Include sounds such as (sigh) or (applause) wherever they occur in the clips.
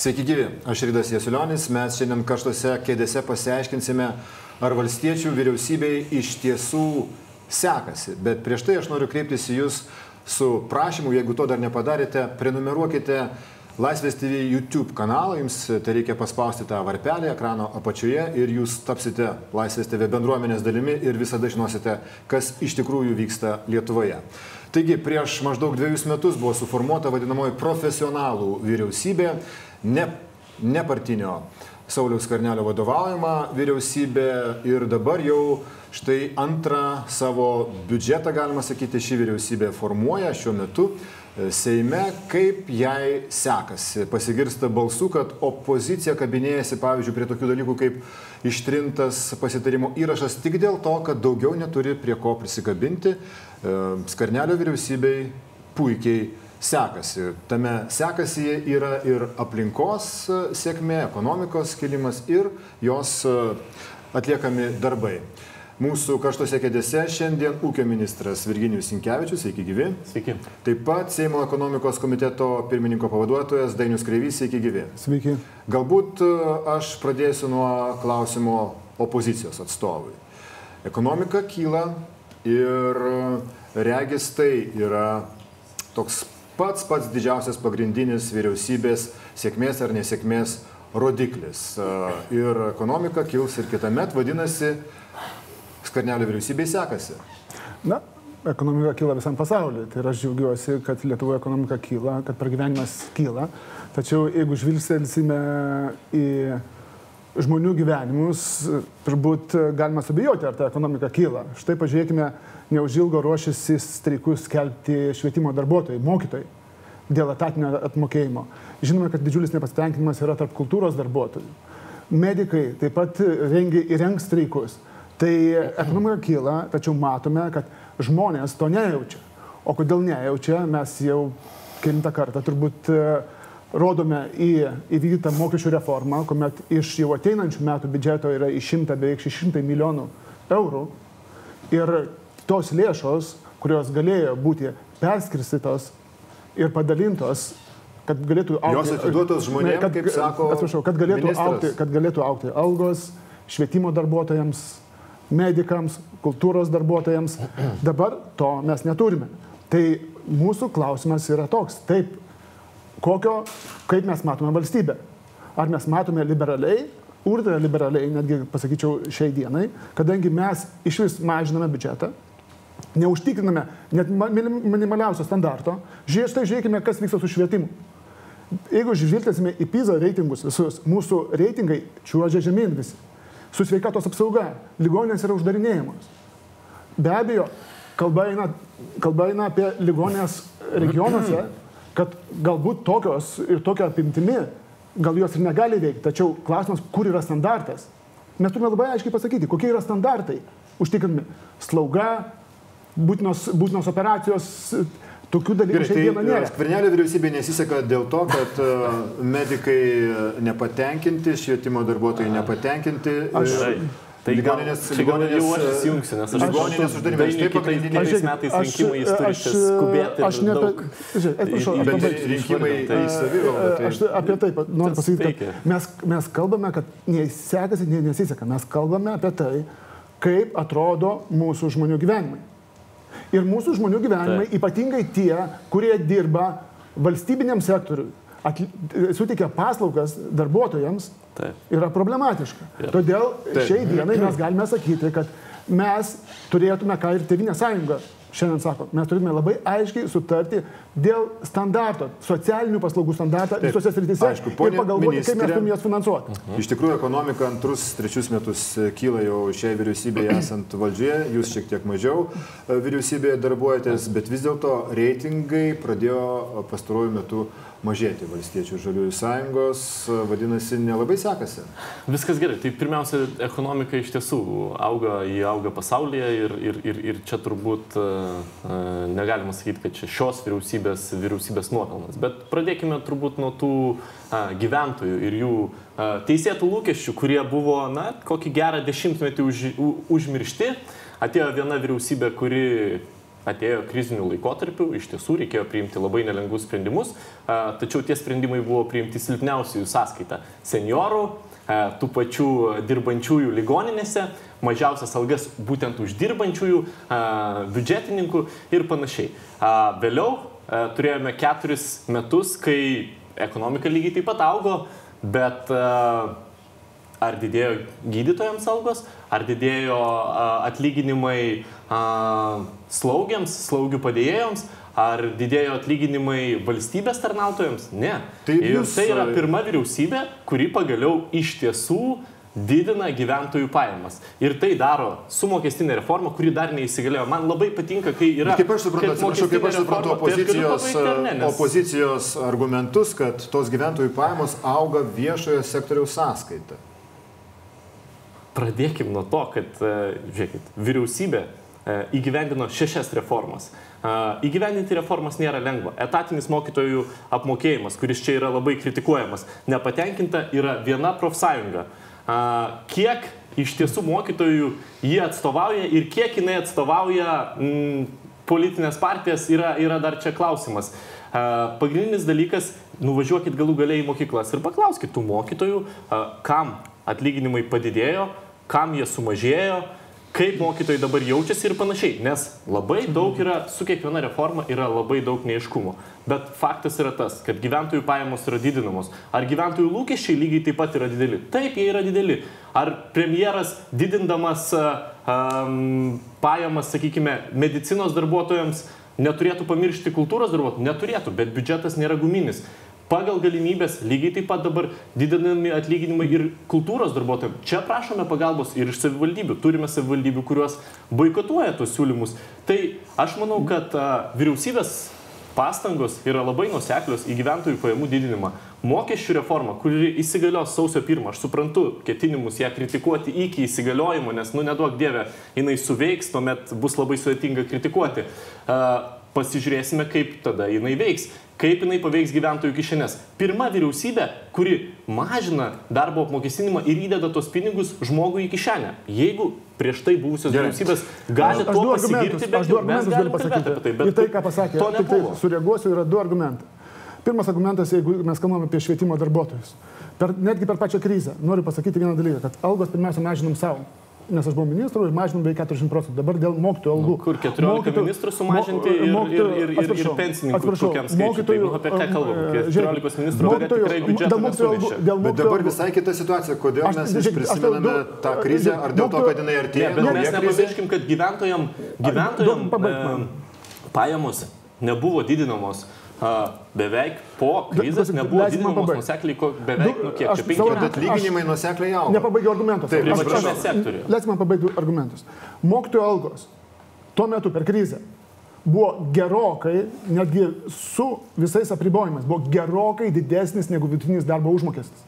Sveiki gyvi, aš Rydas Jesulionis, mes šiandien karštose kėdėse pasiaiškinsime, ar valstiečių vyriausybei iš tiesų sekasi. Bet prieš tai aš noriu kreiptis į Jūs su prašymu, jeigu to dar nepadarėte, prenumeruokite Laisvės TV YouTube kanalą, jums tai reikia paspausti tą varpelį ekrano apačioje ir jūs tapsite Laisvės TV bendruomenės dalimi ir visada žinosite, kas iš tikrųjų vyksta Lietuvoje. Taigi, prieš maždaug dviejus metus buvo suformuota vadinamoji profesionalų vyriausybė, ne, nepartinio Sauliaus Karnelio vadovaujama vyriausybė ir dabar jau štai antrą savo biudžetą, galima sakyti, ši vyriausybė formuoja šiuo metu. Seime, kaip jai sekasi. Pasigirsta balsų, kad opozicija kabinėjasi, pavyzdžiui, prie tokių dalykų kaip ištrintas pasitarimo įrašas tik dėl to, kad daugiau neturi prie ko prisikabinti. Skarnelio vyriausybei puikiai sekasi. Tame sekasi yra ir aplinkos sėkmė, ekonomikos kilimas ir jos atliekami darbai. Mūsų karštose kėdėse šiandien ūkio ministras Virginijus Sinkevičius, sveiki gyvi. Sveiki. Taip pat Seimo ekonomikos komiteto pirmininko pavaduotojas Dainius Kreivys, sveiki gyvi. Sveiki. Galbūt aš pradėsiu nuo klausimo opozicijos atstovui. Ekonomika kyla ir regis tai yra toks pats pats didžiausias pagrindinis vyriausybės sėkmės ar nesėkmės rodiklis. Ir ekonomika kils ir kitąmet, vadinasi, Skarnelio vyriausybei sekasi? Na, ekonomika kyla visam pasauliu. Tai aš džiaugiuosi, kad Lietuvoje ekonomika kyla, kad pragyvenimas kyla. Tačiau jeigu žvilgselsime į žmonių gyvenimus, turbūt galima abejoti, ar ta ekonomika kyla. Štai pažiūrėkime, neužilgo ruošiasi streikus skelbti švietimo darbuotojai, mokytojai dėl etatinio apmokėjimo. Žinome, kad didžiulis nepasitenkinimas yra tarp kultūros darbuotojų. Medikai taip pat rengia įrengs streikus. Tai ekonomika kyla, tačiau matome, kad žmonės to nejaučia. O kodėl nejaučia, mes jau kilintą kartą turbūt rodome į įvykdytą mokesčių reformą, kuomet iš jau ateinančių metų biudžeto yra išimta beveik 600 milijonų eurų. Ir tos lėšos, kurios galėjo būti perskirstytos ir padalintos kad galėtų aukti. Jos atiduotos žmonėms, kad, kaip sako. Atsiprašau, kad galėtų, ministras. aukti, kad galėtų aukti algos švietimo darbuotojams, medikams, kultūros darbuotojams. Dabar to mes neturime. Tai mūsų klausimas yra toks. Taip, kokio, kaip mes matome valstybę. Ar mes matome liberaliai, ultraliberaliai, netgi pasakyčiau šiai dienai, kadangi mes iš vis mažiname biudžetą, neužtikriname net minimaliausio standarto. Žiūrėk, štai žiūrėkime, kas vyksta su švietimu. Jeigu žvilgtelsime į PISA reitingus visus, mūsų reitingai čiuožia žemyn visi. Su sveikatos apsauga, ligoninės yra uždarinėjamos. Be abejo, kalba eina, kalba eina apie ligoninės regionuose, kad galbūt tokios ir tokia apimtimi, gal jos ir negali veikti, tačiau klausimas, kur yra standartas. Mes turime labai aiškiai pasakyti, kokie yra standartai užtikrinami. Slauga, būtinos, būtinos operacijos, tokių dalykų šiandieną nėra. Skvernelio vyriausybė nesiseka dėl to, kad (laughs) medikai nepatenkinti, švietimo darbuotojai nepatenkinti. Aš, Tai ligoninės, čia gal jau aš įsijungsiu, nes aš ligoninės uždarymai. Štai pagrindiniai šiais metais rinkimai jis turi skubėti. Aš ne apie... Rinkimai į savivaldą. Tai... Aš apie tai noriu pasakyti, kad mes, mes kalbame, kad nesekasi, nesiseka. Mes kalbame apie tai, kaip atrodo mūsų žmonių gyvenimai. Ir mūsų žmonių gyvenimai, Taip. ypatingai tie, kurie dirba valstybiniam sektoriui, suteikia paslaugas darbuotojams, Taip. yra problematiška. Taip. Todėl Taip. šiai dienai mes galime sakyti, kad mes turėtume, ką ir Tevinė sąjunga šiandien sako, mes turime labai aiškiai sutarti dėl standarto, socialinių paslaugų standartą Taip, visose srityse aišku, ir pagalvoti, kaip mes turime juos finansuoti. Uh -huh. Iš tikrųjų, ekonomika antrus, trečius metus kyla jau šiai vyriausybėje (clears throat) esant valdžioje, jūs šiek tiek mažiau vyriausybėje darbuojatės, bet vis dėlto reitingai pradėjo pastaruoju metu mažėti valstiečių žaliųjų sąjungos, vadinasi, nelabai sekasi. Viskas gerai. Tai pirmiausia, ekonomika iš tiesų auga, jį auga pasaulyje ir, ir, ir, ir čia turbūt uh, negalima sakyti, kad čia šios vyriausybės, vyriausybės nuopelnas. Bet pradėkime turbūt nuo tų uh, gyventojų ir jų uh, teisėtų lūkesčių, kurie buvo, na, kokį gerą dešimtmetį už, u, užmiršti. Atėjo viena vyriausybė, kuri atėjo krizinių laikotarpių, iš tiesų reikėjo priimti labai nelengvus sprendimus, tačiau tie sprendimai buvo priimti silpniausiųjų sąskaita - seniorų, tų pačių dirbančiųjų ligoninėse, mažiausias algas būtent uždirbančiųjų, biudžetininkų ir panašiai. Vėliau turėjome keturis metus, kai ekonomika lygiai taip pat augo, bet ar didėjo gydytojams algos, ar didėjo atlyginimai slaugiams, slaugių padėjėjams, ar didėjo atlyginimai valstybės tarnautojams? Ne. Tai, ir jūs... tai yra pirma vyriausybė, kuri pagaliau iš tiesų didina gyventojų pajamas. Ir tai daro su mokestinė reforma, kuri dar neįsigalėjo. Man labai patinka, kai yra... Kaip aš suprantu, atsiprašau, kaip aš suprantu opozicijos, tai aš ne, nes... opozicijos argumentus, kad tos gyventojų pajamos auga viešojo sektoriaus sąskaita. Pradėkim nuo to, kad, e, žiūrėkit, vyriausybė e, įgyvendino šešias reformas. E, įgyvendinti reformas nėra lengva. Etatinis mokytojų apmokėjimas, kuris čia yra labai kritikuojamas, nepatenkinta yra viena profsąjunga. Kiek iš tiesų mokytojų jie atstovauja ir kiek jinai atstovauja mm, politinės partijas, yra, yra dar čia klausimas. Pagrindinis dalykas - nuvažiuokit galų galiai į mokyklas ir paklauskit tų mokytojų, kam atlyginimai padidėjo, kam jie sumažėjo, kaip mokytojai dabar jaučiasi ir panašiai. Nes labai daug yra, su kiekviena reforma yra labai daug neiškumo. Bet faktas yra tas, kad gyventojų pajamos yra didinamos. Ar gyventojų lūkesčiai lygiai taip pat yra dideli? Taip, jie yra dideli. Ar premjeras didindamas um, pajamas, sakykime, medicinos darbuotojams neturėtų pamiršti kultūros darbuotojų? Neturėtų, bet biudžetas nėra guminis pagal galimybės lygiai taip pat dabar didinami atlyginimai ir kultūros darbuotojams. Čia prašome pagalbos ir iš savivaldybių. Turime savivaldybių, kurios boikotuoja tos siūlymus. Tai aš manau, kad a, vyriausybės pastangos yra labai nuseklios į gyventojų pajamų didinimą. Mokesčių reforma, kuri įsigalios sausio 1, aš suprantu ketinimus ją kritikuoti iki įsigaliojimo, nes, nu, neduok dievę, jinai suveiks, tuomet bus labai sudėtinga kritikuoti. Uh, pasižiūrėsime, kaip tada jinai veiks, kaip jinai paveiks gyventojų kišenės. Pirma vyriausybė, kuri mažina darbo apmokestinimą ir įdeda tos pinigus žmogui į kišenę. Jeigu prieš tai buvusios Gerai. vyriausybės gali to pasigirti, bet aš du argumentus galiu pasakyti. Tai, bet į tai, ką pasakė, to tik tai sureaguosiu, yra du argumentai. Pirmas argumentas, jeigu mes kalbame apie švietimo darbuotojus. Per, netgi per pačią krizę noriu pasakyti vieną dalyką, kad algos pirmiausia mažinam savo nes aš buvau ministru ir mažinom beveik 40 procentų. Dabar dėl mokytojų algų. Nu, kur 14 mokytojų, ministrų sumažinti ir, mokytojų, ir, ir, ir, ir pensininkų. Atsiprašau, mokytojų. Tai, nu, apie ką kalbam? 14 ministrų mokytojų, tikrai biudžetą. Dėl mokytojų algų. Dėl mokytojų, Bet dabar visai kita situacija. Kodėl aš, mes vis prisimename aš, tą krizę? Ar dėl to, kad jinai artėja? Ne, bet mes nepamirškim, kad gyventojam, gyventojam pajamos nebuvo didinamos beveik po krizės nebuvo didinamos nusekliai, beveik, nu kiek, čia 5 atlyginimai nusekliai auga. Nepabaigiu argumentus. Taip, privačiame sektoriuje. Leisk man pabaigti argumentus. Mokytojų algos tuo metu per krizę buvo gerokai, netgi su visais apribojimais, buvo gerokai didesnis negu vidutinis darbo užmokestis.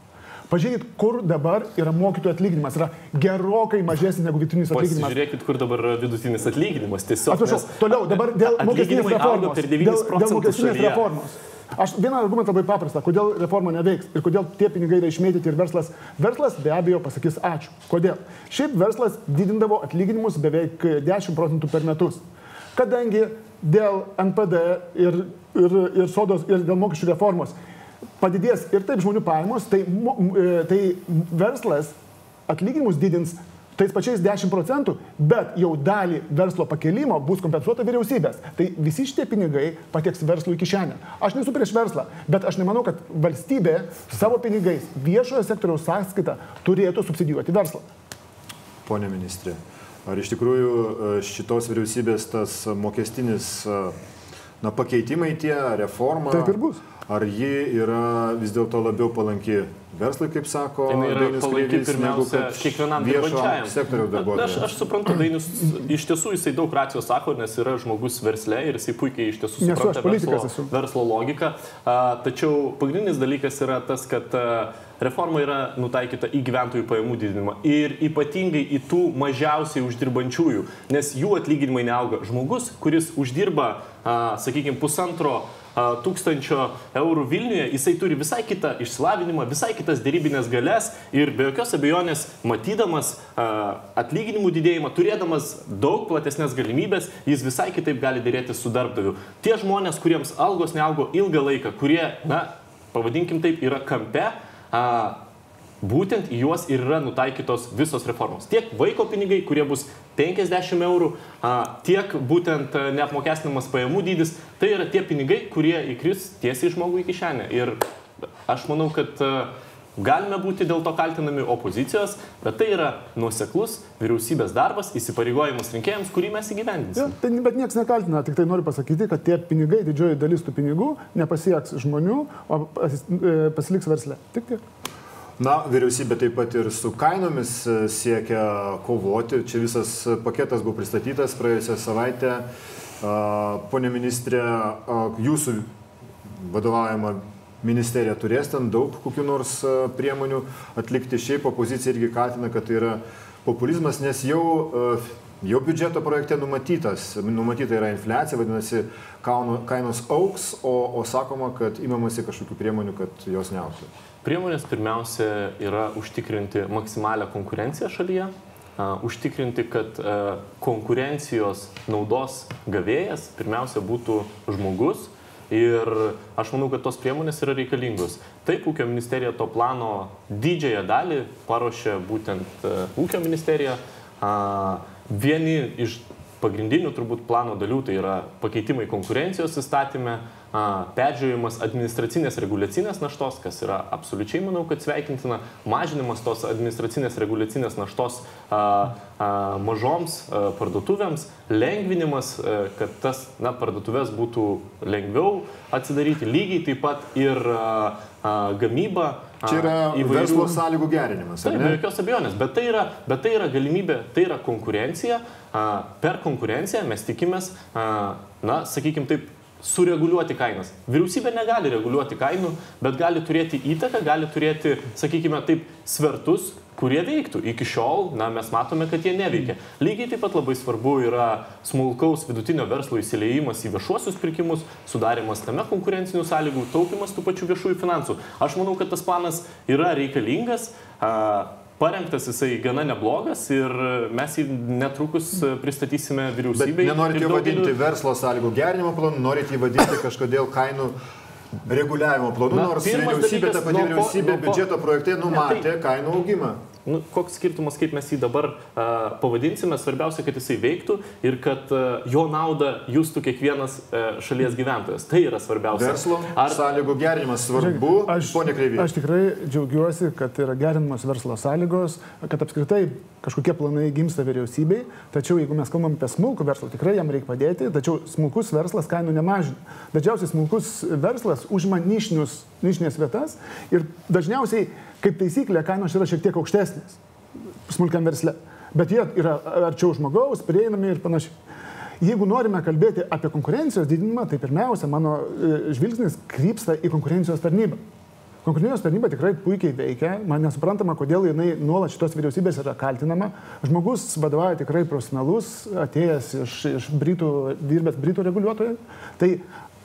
Pažiūrėkit, kur dabar yra mokytojų atlyginimas. Yra gerokai mažesnis negu vidutinis atlyginimas. Žiūrėkit, kur dabar yra vidutinis atlyginimas. Tiesiog. Atsiprašau, toliau, dabar dėl mokestinės reformos. Dėl, dėl mokestinės reformos. Aš vieną argumentą labai paprastą, kodėl reforma neveiks ir kodėl tie pinigai yra išmėtyti ir verslas. Verslas be abejo pasakys ačiū. Kodėl? Šiaip verslas didindavo atlyginimus beveik 10 procentų per metus. Kadangi dėl NPD ir, ir, ir sodos ir dėl mokesčių reformos padidės ir taip žmonių pajamos, tai, e, tai verslas atlyginimus didins tais pačiais 10 procentų, bet jau dalį verslo pakelimo bus kompensuota vyriausybės. Tai visi šitie pinigai pateks verslui kišenę. Aš nesu prieš verslą, bet aš nemanau, kad valstybė savo pinigais viešojo sektoriaus sąskaitą turėtų subsidijuoti verslą. Pone ministrė, ar iš tikrųjų e, šitos vyriausybės tas mokestinis e, na, pakeitimai tie, reforma. Taip ir bus. Ar ji yra vis dėlto labiau palanki verslui, kaip sako, tai yra palanki pirmiausia kiekvienam dirbančiajam. Sektoriaus darbuotojams. Aš, aš suprantu, Dainis iš tiesų jisai daug racijos sako, nes yra žmogus versle ir jisai puikiai iš tiesų supranta verslo, verslo logiką. A, tačiau pagrindinis dalykas yra tas, kad a, reforma yra nutaikyta į gyventojų pajamų didinimą ir ypatingai į tų mažiausiai uždirbančiųjų, nes jų atlyginimai neauga. Žmogus, kuris uždirba, sakykime, pusantro tūkstančio eurų Vilniuje, jisai turi visai kitą išsilavinimą, visai kitas dėrybinės galės ir be jokios abejonės, matydamas atlyginimų didėjimą, turėdamas daug platesnės galimybės, jis visai kitaip gali dėrėti su darbdaviu. Tie žmonės, kuriems algos neaugo ilgą laiką, kurie, na, pavadinkim taip, yra kampe, a, būtent į juos ir yra nutaikytos visos reformos. Tiek vaiko pinigai, kurie bus 50 eurų, tiek būtent neapmokestinamas pajamų dydis, tai yra tie pinigai, kurie įkris tiesiai žmogui į kišenę. Ir aš manau, kad galime būti dėl to kaltinami opozicijos, bet tai yra nuoseklus vyriausybės darbas, įsipareigojimas rinkėjams, kurį mes įgyvendinsime. Ja, tai, bet niekas nekaltina, tik tai noriu pasakyti, kad tie pinigai, didžioji dalis tų pinigų nepasieks žmonių, o e, pasiliks versle. Tik tiek. Na, vyriausybė taip pat ir su kainomis e, siekia kovoti. Čia visas paketas buvo pristatytas praėjusią savaitę. Pone ministrė, jūsų vadovaujama ministerija turės ten daug kokių nors priemonių atlikti. Šiaip opozicija irgi kaltina, kad tai yra populizmas, nes jau Jau biudžeto projekte numatytas, numatyta yra infliacija, vadinasi, kainos auks, o, o sakoma, kad imamasi kažkokių priemonių, kad jos neauktų. Priemonės pirmiausia yra užtikrinti maksimalią konkurenciją šalyje, užtikrinti, kad konkurencijos naudos gavėjas pirmiausia būtų žmogus. Ir aš manau, kad tos priemonės yra reikalingos. Taip, ūkio ministerija to plano didžiąją dalį paruošė būtent ūkio ministerija. Vieni iš pagrindinių turbūt plano dalių tai yra pakeitimai konkurencijos įstatymė, peržiūrėjimas administracinės reguliacinės naštos, kas yra absoliučiai, manau, kad sveikintina, mažinimas tos administracinės reguliacinės naštos a, a, mažoms a, parduotuvėms, lengvinimas, a, kad tas na, parduotuvės būtų lengviau atsidaryti, lygiai taip pat ir a, a, gamyba. Čia yra įvairių... verslo sąlygų gerinimas. Taip, be jokios abejonės, bet tai, yra, bet tai yra galimybė, tai yra konkurencija. A, per konkurenciją mes tikimės, a, na, sakykime taip, sureguliuoti kainas. Vyriausybė negali reguliuoti kainų, bet gali turėti įtaką, gali turėti, sakykime, taip, svertus, kurie veiktų. Iki šiol, na, mes matome, kad jie neveikia. Lygiai taip pat labai svarbu yra smulkaus vidutinio verslo įsileimas į viešuosius pirkimus, sudarimas tame konkurencinių sąlygų, taupimas tų pačių viešųjų finansų. Aš manau, kad tas planas yra reikalingas. Uh, parengtas jisai gana neblogas ir mes jį netrukus pristatysime vyriausybei. Bet nenorite jį vadinti verslo sąlygų gerinimo planu, norite jį vadinti kažkodėl kainų reguliavimo planu, Na, nors vyriausybė, ta pati vyriausybė biudžeto projekte numatė tai, kainų augimą nu, koks skirtumas, kaip mes jį dabar uh, pavadinsime, svarbiausia, kad jisai veiktų ir kad uh, jo naudą jūstų kiekvienas uh, šalies gyventojas. Tai yra svarbiausia. Verslo Ar... sąlygų gerinimas svarbu, aš. Aš tikrai džiaugiuosi, kad yra gerinamos verslo sąlygos, kad apskritai kažkokie planai gimsta vyriausybei, tačiau jeigu mes kalbam apie smulkų verslą, tikrai jam reikia padėti, tačiau smulkus verslas kainų nemažina. Dažniausiai smulkus verslas užima nišinius, nišinės vietas ir dažniausiai kaip taisyklė, kainos yra šiek tiek aukštesnės smulkiam versle, bet jie yra arčiau žmogaus, prieinami ir panašiai. Jeigu norime kalbėti apie konkurencijos didinimą, tai pirmiausia, mano e, žvilgsnis krypsta į konkurencijos tarnybą. Konkurencijos tarnyba tikrai puikiai veikia, man nesuprantama, kodėl jinai nuolat šitos vyriausybės yra kaltinama. Žmogus vadovauja tikrai profesionalus, atėjęs iš, iš Britų, dirbęs Britų reguliuotojų. Tai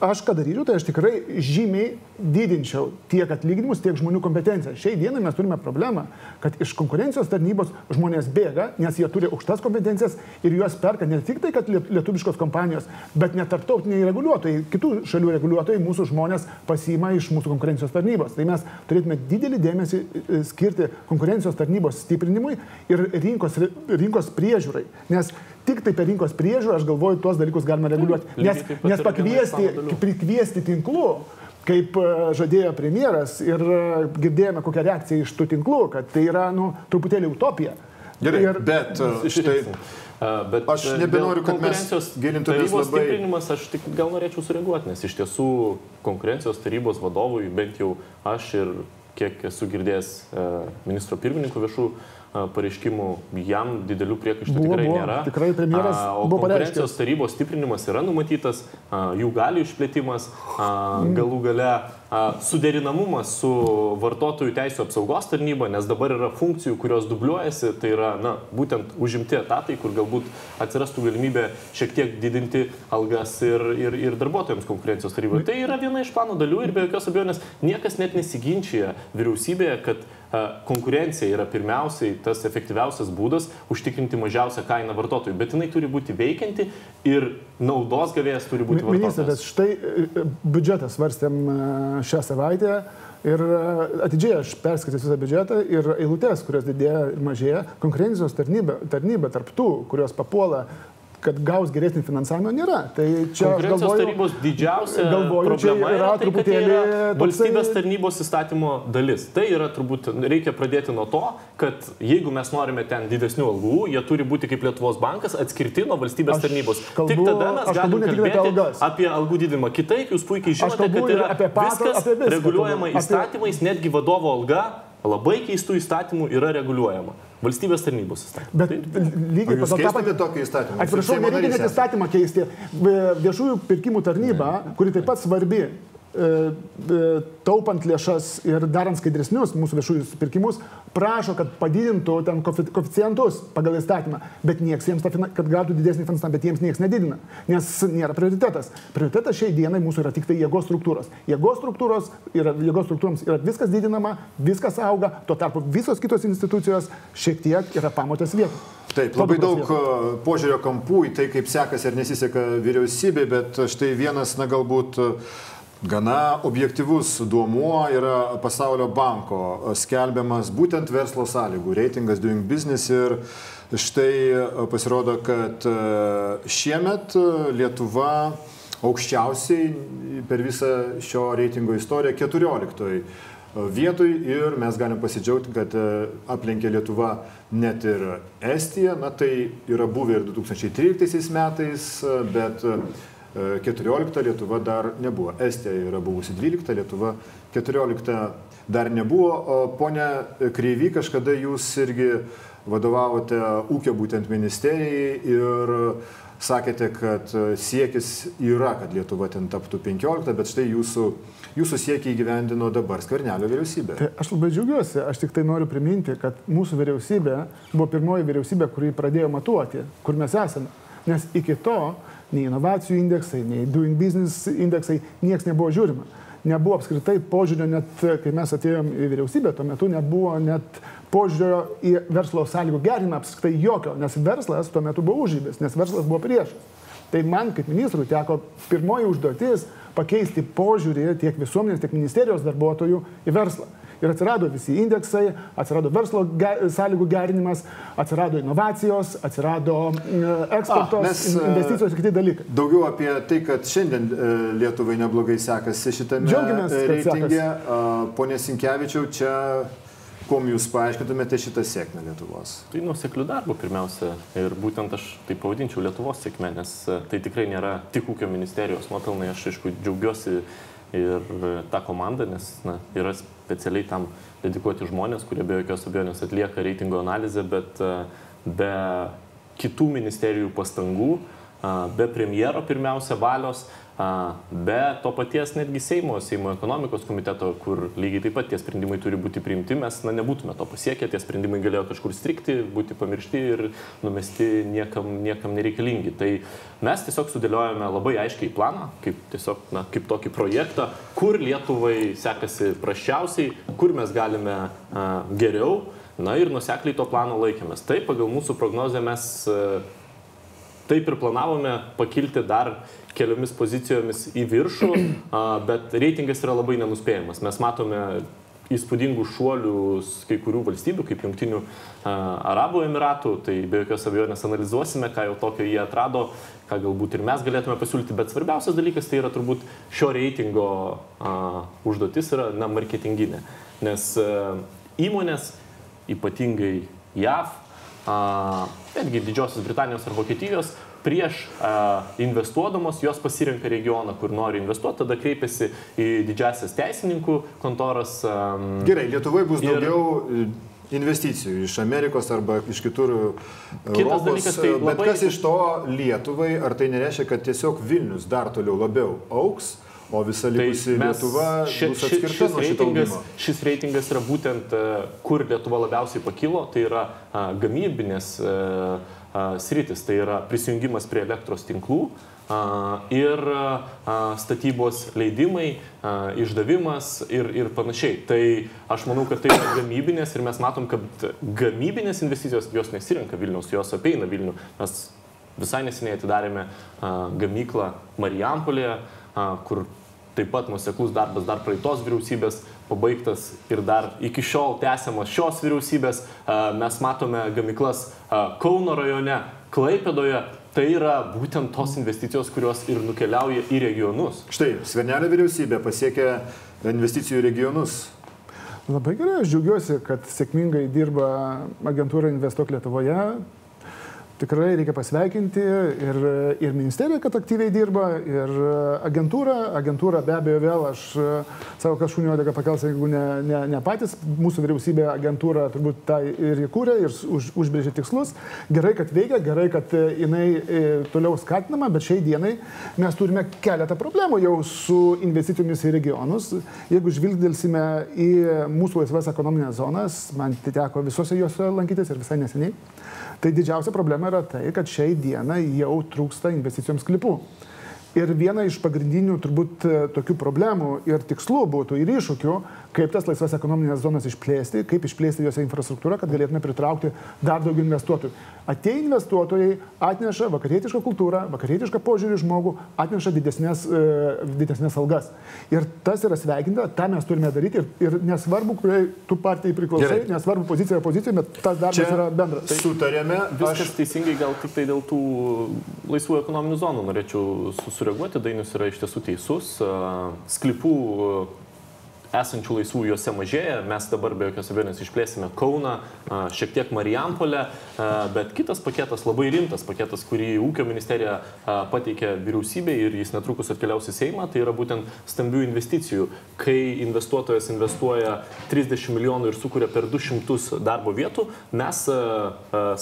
aš ką daryčiau, tai aš tikrai žymiai didinčiau tiek atlyginimus, tiek žmonių kompetenciją. Šiai dienai mes turime problemą, kad iš konkurencijos tarnybos žmonės bėga, nes jie turi aukštas kompetencijas ir juos perka ne tik tai, kad lietuviškos kompanijos, bet net tarptautiniai reguliuotojai, kitų šalių reguliuotojai mūsų žmonės pasima iš mūsų konkurencijos tarnybos. Tai mes turėtume didelį dėmesį e, skirti konkurencijos tarnybos stiprinimui ir rinkos, rinkos priežiūrai. Nes tik tai per rinkos priežiūrą, aš galvoju, tuos dalykus galima reguliuoti. Nes, nes pakviesti, prikviesti tinklų, kaip e, žadėjo premjeras ir e, girdėjome kokią reakciją iš tų tinklų, kad tai yra, nu, truputėlį utopija. Gerai, ir, bet štai. Bet aš nebenoriu, kad mes gilintumės labai. Stiprinimas, aš tik gal norėčiau sureaguoti, nes iš tiesų konkurencijos tarybos vadovui, bent jau aš ir kiek esu girdėjęs ministro pirmininkų viešų pareiškimų, jam didelių priekaištų tikrai buvo. nėra. Tikrai premjeras A, O buvo konkurencijos pareiškęs. tarybos stiprinimas yra numatytas, a, jų galių išplėtimas, a, galų gale a, suderinamumas su vartotojų teisų apsaugos tarnyba, nes dabar yra funkcijų, kurios dubliuojasi, tai yra na, būtent užimti etatai, kur galbūt atsirastų galimybė šiek tiek didinti algas ir, ir, ir darbuotojams konkurencijos taryboje. Tai yra viena iš plano dalių ir be jokios abejonės niekas net nesiginčia vyriausybėje, kad konkurencija yra pirmiausiai tas efektyviausias būdas užtikrinti mažiausią kainą vartotojui, bet jinai turi būti veikianti ir naudos gavėjas turi būti Ministrė, bet vartotojas. štai e, biudžetą svarstėm e, šią savaitę ir e, atidžiai aš perskaitęs visą biudžetą ir eilutės, kurios didėja ir mažėja, konkurencijos tarnyba, tarnyba tarp tų, kurios papuola kad gaus geresnį finansavimą, nėra. Tai čia galvoju, tarybos didžiausia galvoju, problema yra yra tai, truputėlį yra valstybės tarnybos įstatymo dalis. Tai yra turbūt, reikia pradėti nuo to, kad jeigu mes norime ten didesnių algų, jie turi būti kaip Lietuvos bankas atskirti nuo valstybės Aš tarnybos. kalbu- Tik tada mes galime tik apie kalbėti algas. apie algų didinimą. Kitaip jūs puikiai žinote, kad yra apie patal- viskas apie viską reguliuojama kalbu. Apie- įstatymais, netgi vadovo alga labai keistų įstatymų yra reguliuojama. Valstybės tarnybos įstatymų. Bet Tai- lygiai pagal tą patį. tokį įstatymą? Atsiprašau, nereikia net įstatymą keisti. Viešųjų pirkimų tarnyba, kuri taip pat svarbi, taupant lėšas ir darant skaidresnius mūsų viešųjų pirkimus, prašo, kad padidintų ten kofi- koficientus pagal įstatymą, bet nieks jiems, tą kad gautų didesnį finansavimą, bet jiems nieks nedidina, nes nėra prioritetas. Prioritetas šiai dienai mūsų yra tik tai jėgos struktūros. Jėgos, struktūros yra, jėgos struktūroms yra viskas didinama, viskas auga, tuo tarpu visos kitos institucijos šiek tiek yra pamotės vietų. Taip, labai daug e, požiūrio kampų į tai, kaip sekasi ar nesiseka vyriausybė, bet štai vienas, na galbūt e, gana objektivus duomuo yra Pasaulio banko e, skelbiamas būtent verslo sąlygų reitingas Doing Business ir štai e, pasirodo, kad e, šiemet Lietuva aukščiausiai per visą šio reitingo istoriją 14 vietoj ir mes galim pasidžiaugti, kad aplenkė Lietuva net ir Estija. Na tai yra buvę ir 2013 metais, bet 14 Lietuva dar nebuvo. Estija yra buvusi 12, Lietuva 14 dar nebuvo. O ponia Kreivy, kažkada jūs irgi vadovavote ūkio būtent ministerijai ir sakėte, kad siekis yra, kad Lietuva ten taptų 15, bet štai jūsų, jūsų siekį įgyvendino dabar Skvernelio vyriausybė. Tai aš labai džiaugiuosi, aš tik tai noriu priminti, kad mūsų vyriausybė buvo pirmoji vyriausybė, kuri pradėjo matuoti, kur mes esame. Nes iki to nei inovacijų indeksai, nei doing business indeksai niekas nebuvo žiūrima. Nebuvo apskritai požiūrio, net kai mes atėjom į vyriausybę, tuo metu nebuvo net požiūrio į verslo sąlygų gerinimą apskritai jokio, nes verslas tuo metu buvo užžybės, nes verslas buvo priešas. Tai man kaip ministrui teko pirmoji užduotis pakeisti požiūrį tiek visuomenės, tiek ministerijos darbuotojų į verslą. Ir atsirado visi indeksai, atsirado verslo ge sąlygų gerinimas, atsirado inovacijos, atsirado e, eksportos, A, mes, in- e, investicijos ir kiti dalykai. Daugiau apie tai, kad šiandien e, Lietuvai neblogai sekasi šitame Džiaugiamės, e, reitinge. A, Pone Sinkevičiau, čia kuom jūs paaiškintumėte šitą sėkmę Lietuvos? Tai nuseklių darbų pirmiausia. Ir būtent aš tai pavadinčiau Lietuvos sėkmė, nes e, tai tikrai nėra tik ūkio ministerijos nuopelnai. Aš aišku džiaugiuosi ir e, tą komandą, nes na, yra specialiai tam dedikuoti žmonės, kurie be jokios abejonės atlieka reitingo analizę, bet e, be kitų ministerijų pastangų, a, be premjero pirmiausia valios, be to paties netgi Seimo, Seimo ekonomikos komiteto, kur lygiai taip pat tie sprendimai turi būti priimti, mes na, nebūtume to pasiekę, tie sprendimai galėjo kažkur strikti, būti pamiršti ir numesti niekam, niekam nereikalingi. Tai mes tiesiog sudėliojame labai aiškiai planą, kaip, tiesiog, na, kaip tokį projektą, kur Lietuvai sekasi praščiausiai, kur mes galime a, geriau. Na ir nusekliai to plano laikėmės. Taip, pagal mūsų prognozę mes a, Taip ir planavome pakilti dar keliomis pozicijomis į viršų, (clears throat) bet reitingas yra labai nenuspėjamas. Mes matome įspūdingų šuolių kai kurių valstybių, kaip Junktinių Arabų Emiratų, tai be jokios abejonės analizuosime, ką jau tokio jie atrado, ką galbūt ir mes galėtume pasiūlyti, bet svarbiausias dalykas tai yra turbūt šio reitingo a, užduotis yra, na, marketinginė. Nes a, įmonės, ypatingai JAV, a, netgi Didžiosios Britanijos ar Vokietijos, prieš a, investuodamos jos pasirenka regioną, kur nori investuoti, tada kreipiasi į didžiasias teisininkų kontoras. A, Gerai, Lietuvoje bus Ir- daugiau e, investicijų iš Amerikos arba iš kitur Kitas Europos, dalykas, tai bet labai- kas iš to Lietuvai, ar tai nereiškia, kad tiesiog Vilnius dar toliau labiau auks, o visa likusi Tai Lietuva ši- bus ši- atskirta šis nuo reitingas, šis reitingas yra būtent, e, kur Lietuva labiausiai pakilo, tai yra a, gamybinės e, a, sritis, tai yra prisijungimas prie elektros tinklų a, ir a, statybos leidimai, a, išdavimas ir, ir panašiai. Tai aš manau, kad tai yra gamybinės ir mes matom, kad gamybinės investicijos jos nesirenka Vilnius, jos apeina Vilnių. Mes visai neseniai atidarėme a, gamyklą Marijampolėje, a, kur taip pat nuseklus darbas dar praeitos vyriausybės pabaigtas ir dar iki šiol tęsiamas šios vyriausybės. A, Mes matome gamyklas a, Kauno rajone, Klaipėdoje. Tai yra būtent tos investicijos, kurios ir nukeliauja į regionus. Štai, Svernelio vyriausybė pasiekė investicijų regionus. Labai gerai, aš džiaugiuosi, kad sėkmingai dirba agentūra Investuok Lietuvoje. Tikrai reikia pasveikinti ir, ir ministerija, kad aktyviai dirba, ir agentūra. Agentūra be abejo vėl, aš savo kažkūnio odegą pakelsiu, jeigu ne, ne, ne patys. Mūsų vyriausybė agentūra turbūt tą ir įkūrė, ir už, užbrėžė tikslus. Gerai, kad veikia, gerai, kad e, jinai e, toliau skatinama, bet šiai dienai mes turime keletą problemų jau su investicijomis į regionus. Jeigu žvilgdelsime į mūsų laisvas ekonominės zonas, man tai teko visose juose lankytis ir visai neseniai. Tai didžiausia problema yra tai, kad šiai dienai jau trūksta investicijoms klipų. Ir viena iš pagrindinių turbūt e, tokių problemų ir tikslų būtų ir iššūkių, kaip tas laisvas ekonominės zonas išplėsti, kaip išplėsti juose infrastruktūrą, kad galėtume pritraukti dar daugiau investuotojų. Atei investuotojai atneša vakarietišką kultūrą, vakarietišką požiūrį į žmogų, atneša didesnės, e, didesnės algas. Ir tas yra sveikinta, tą mes turime daryti ir, ir nesvarbu, kuriai tu partijai priklausai, Gerai. nesvarbu pozicija pozicija, bet tas darbas Čia yra bendras. sutarėme. Viskas Aš teisingai, gal tik tai dėl tų laisvų ekonominių zonų norėčiau su- sureaguoti. Dainius yra iš tiesų teisus. Sklipų esančių laisvų juose mažėja. Mes dabar be jokios abejonės išplėsime Kauną, šiek tiek Marijampolę, bet kitas paketas, labai rimtas paketas, kurį ūkio ministerija pateikė vyriausybei ir jis netrukus atkeliaus į Seimą, tai yra būtent stambių investicijų. Kai investuotojas investuoja 30 milijonų ir sukuria per 200 darbo vietų, mes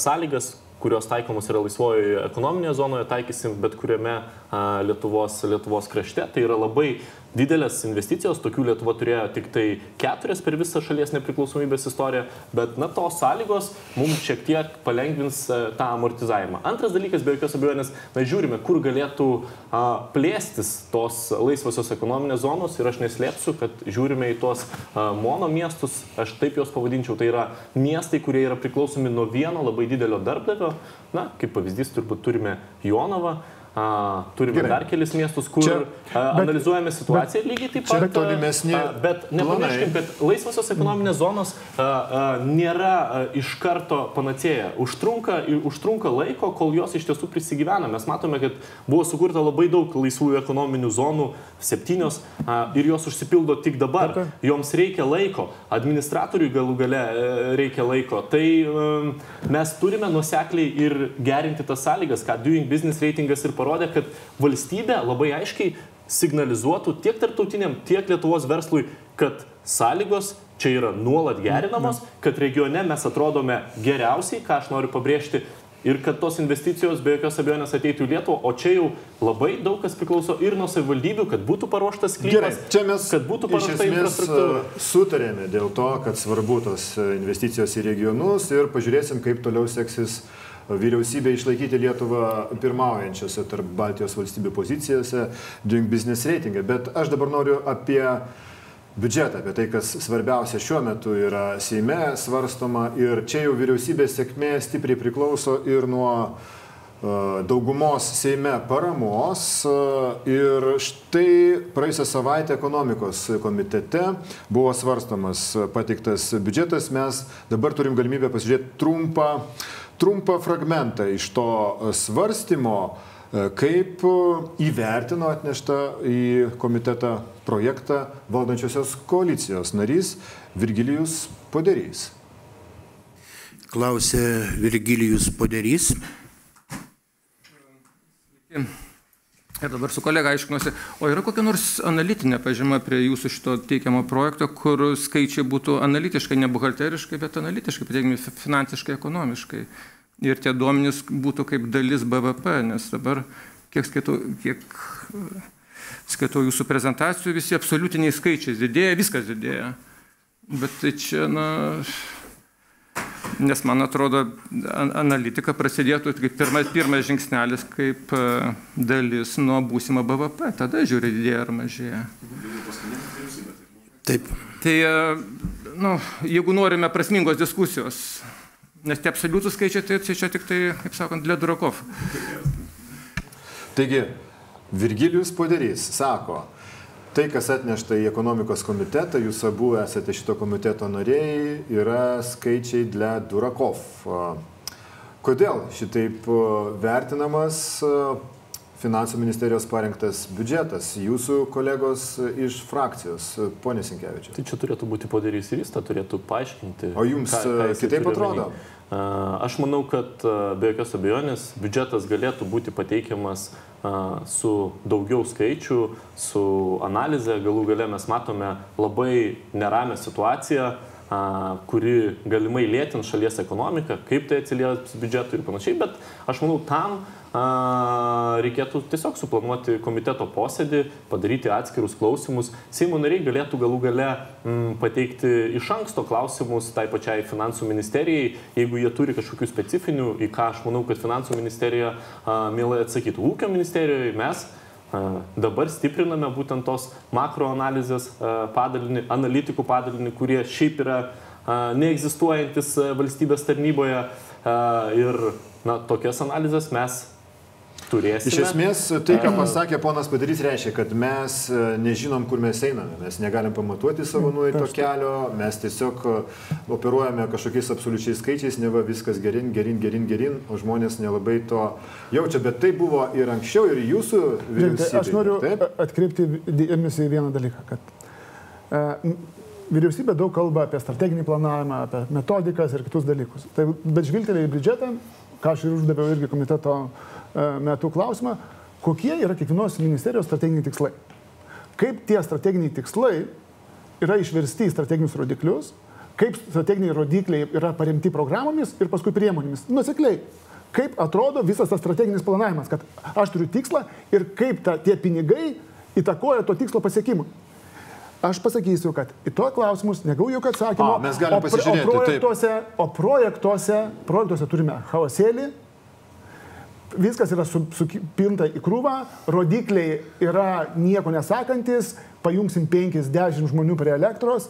sąlygas kurios taikomos yra laisvojoje ekonominėje zonoje, taikysim bet kuriame Lietuvos, Lietuvos krašte. Tai yra labai didelės investicijos, tokių Lietuva turėjo tik tai keturias per visą šalies nepriklausomybės istoriją, bet na tos sąlygos mums šiek tiek palengvins tą amortizavimą. Antras dalykas, be jokios abejonės, mes žiūrime, kur galėtų a, plėstis tos laisvosios ekonominės zonos ir aš neslėpsiu, kad žiūrime į tuos a, mono miestus, aš taip juos pavadinčiau, tai yra miestai, kurie yra priklausomi nuo vieno labai didelio darbdavio. Na, kaip pavyzdys, turbūt turime Jonavą. A, turime Gerai. Dar kelis miestus, kur Čia- a, analizuojame situaciją bet, lygiai taip pat. a, tolimesni a, Bet nepamirškim, kad laisvosios ekonominės zonos a, a, nėra a, iš karto panacėja. Užtrunka, užtrunka laiko, kol jos iš tiesų prisigyvena. Mes matome, kad buvo sukurta labai daug laisvųjų ekonominių zonų, septynios, a, ir jos užsipildo tik dabar. Taip, Joms reikia laiko, administratoriui galų gale e, reikia laiko. Tai um, mes turime nusekliai ir gerinti tas sąlygas, ką Doing Business reitingas ir parodė, kad valstybė labai aiškiai signalizuotų tiek tarptautiniam, tiek Lietuvos verslui, kad sąlygos čia yra nuolat gerinamos, kad regione mes atrodome geriausiai, ką aš noriu pabrėžti. Ir kad tos investicijos be jokios abejonės ateitų į Lietuvą, o čia jau labai daug kas priklauso ir nuo savivaldybių, kad būtų paruoštas Gerai, sklypas, čia mes kad būtų paruošta infrastruktūra. e, sutarėme dėl to, kad svarbu tos investicijos į regionus ir pažiūrėsim, kaip toliau seksis vyriausybė išlaikyti Lietuvą pirmaujančiose tarp Baltijos valstybių pozicijose Doing Business reitingą. Bet aš dabar noriu apie biudžetą, apie tai, kas svarbiausia šiuo metu yra Seime svarstoma. Ir čia jau vyriausybės sėkmė stipriai priklauso ir nuo e, daugumos Seime paramos. E, ir štai praėjusią savaitę ekonomikos komitete buvo svarstomas pateiktas biudžetas, mes dabar turim galimybę pasižiūrėti trumpą, trumpą fragmentą iš to svarstymo, e, kaip įvertino atneštą į komitetą projektą valdančiosios koalicijos narys Virgilijus Poderys. Klausė Virgilijus Poderys. Ir dabar su kolega aiškinuosi, o yra kokia nors analitinė pažyma prie jūsų šito teikiamo projekto, kur skaičiai būtų analitiškai, ne buhalteriškai, bet analitiškai pateikiami finansiškai, ekonomiškai. Ir tie duomenys būtų kaip dalis BVP, nes dabar, kiek skaitau, kiek skaitau jūsų prezentacijų, visi absoliutiniai skaičiai didėja, viskas didėja. Bet tai čia, na, Nes man atrodo, analitika prasidėtų kaip pirmas, pirmas žingsnelis, kaip e, dalis nuo būsimo BVP. Tada žiūri, didėja ar mažėja. Taip. Tai, e, nu, jeigu norime prasmingos diskusijos, nes tie absoliutų skaičiai, tai čia tik tai, kaip sakant, Ledurokov. Taigi, Virgilijus Poderys sako, Tai, kas atnešta į ekonomikos komitetą, jūs abu esate šito komiteto nariai, yra skaičiai dla Durakov. Kodėl šitaip vertinamas Finansų ministerijos parengtas biudžetas, jūsų kolegos iš frakcijos, ponė Sinkevičius. Tai čia turėtų būti padarys ir jis tą turėtų paaiškinti. O jums ką, ką kitaip atrodo? Aš manau, kad be jokios abejonės biudžetas galėtų būti pateikiamas su daugiau skaičių, su analize. Galų gale mes matome labai neramę situaciją kuri galimai lėtins šalies ekonomiką, kaip tai atsilieps biudžetui ir panašiai, bet aš manau, tam reikėtų tiesiog suplanuoti komiteto posėdį, padaryti atskirus klausimus. Seimo nariai galėtų galų gale m, pateikti iš anksto klausimus tai pačiai finansų ministerijai, jeigu jie turi kažkokių specifinių, į ką aš manau, kad finansų ministerija a, mielai atsakytų. Ūkio ministerijoje mes Dabar stipriname būtent tos makroanalizės padalinį, analitikų padalinį, kurie šiaip yra neegzistuojantis valstybės tarnyboje. Ir na, tokias analizės mes turėsime. Iš esmės, tai, ką pasakė ponas Padarys, reiškia, kad mes e, nežinom, kur mes einame, mes negalim pamatuoti savo nueito kelio, mes tiesiog e, operuojame kažkokiais absoliučiais skaičiais, ne va viskas gerin, gerin, gerin, gerin, o žmonės nelabai to jaučia, bet tai buvo ir anksčiau, ir jūsų vyriausybė. Aš noriu taip? atkreipti dėmesį į vieną dalyką, kad uh, Vyriausybė daug kalba apie strateginį planavimą, apie metodikas ir kitus dalykus. Tai, bet žvilgtelė į biudžetą, ką aš ir uždaviau irgi komiteto e, metų klausimą, kokie yra kiekvienos ministerijos strateginiai tikslai. Kaip tie strateginiai tikslai yra išversti į strateginius rodiklius, kaip strateginiai rodikliai yra paremti programomis ir paskui priemonėmis. Nusekliai. Kaip atrodo visas tas strateginis planavimas, kad aš turiu tikslą ir kaip ta, tie pinigai įtakoja to tikslo pasiekimui. Aš pasakysiu, kad į tuos klausimus negau jokio atsakymo. A, mes galime pasižiūrėti. O projektuose, o projektuose, projektuose turime chaosėlį, viskas yra supinta į krūvą, rodikliai yra nieko nesakantis, pajungsim 50 žmonių prie elektros.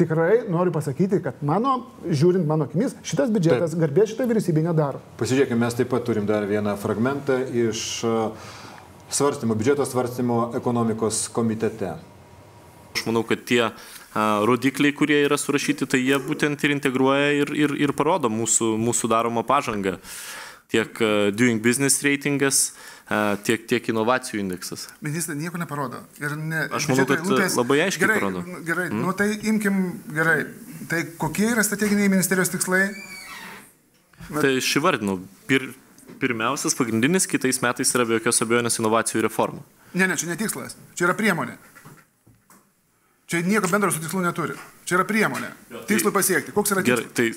Tikrai noriu pasakyti, kad mano, žiūrint mano akimis, šitas biudžetas taip. garbė šitą vyriausybę nedaro. Pasižiūrėkime, mes taip pat turim dar vieną fragmentą iš svarstymo, biudžeto svarstymo ekonomikos komitete. Aš manau, kad tie rodikliai, kurie yra surašyti, tai jie būtent ir integruoja ir, ir, ir parodo mūsų, mūsų daromą pažangą. Tiek Doing Business reitingas, tiek, tiek inovacijų indeksas. Ministrai nieko neparodo. Ir ne, Aš manau, kad lūtės, labai aiškiai gerai, parodo. Gerai, mm. nu tai imkim gerai. Tai kokie yra strateginiai ministerijos tikslai? Bet... Tai aš įvardinau. Pir, pirmiausias, pagrindinis kitais metais yra be jokios abejonės inovacijų reforma. Ne, ne, čia ne tikslas, čia yra priemonė. Čia nieko bendro su tikslu neturi. Čia yra priemonė. Tai Tikslui pasiekti. Koks yra tikslas? Gerai,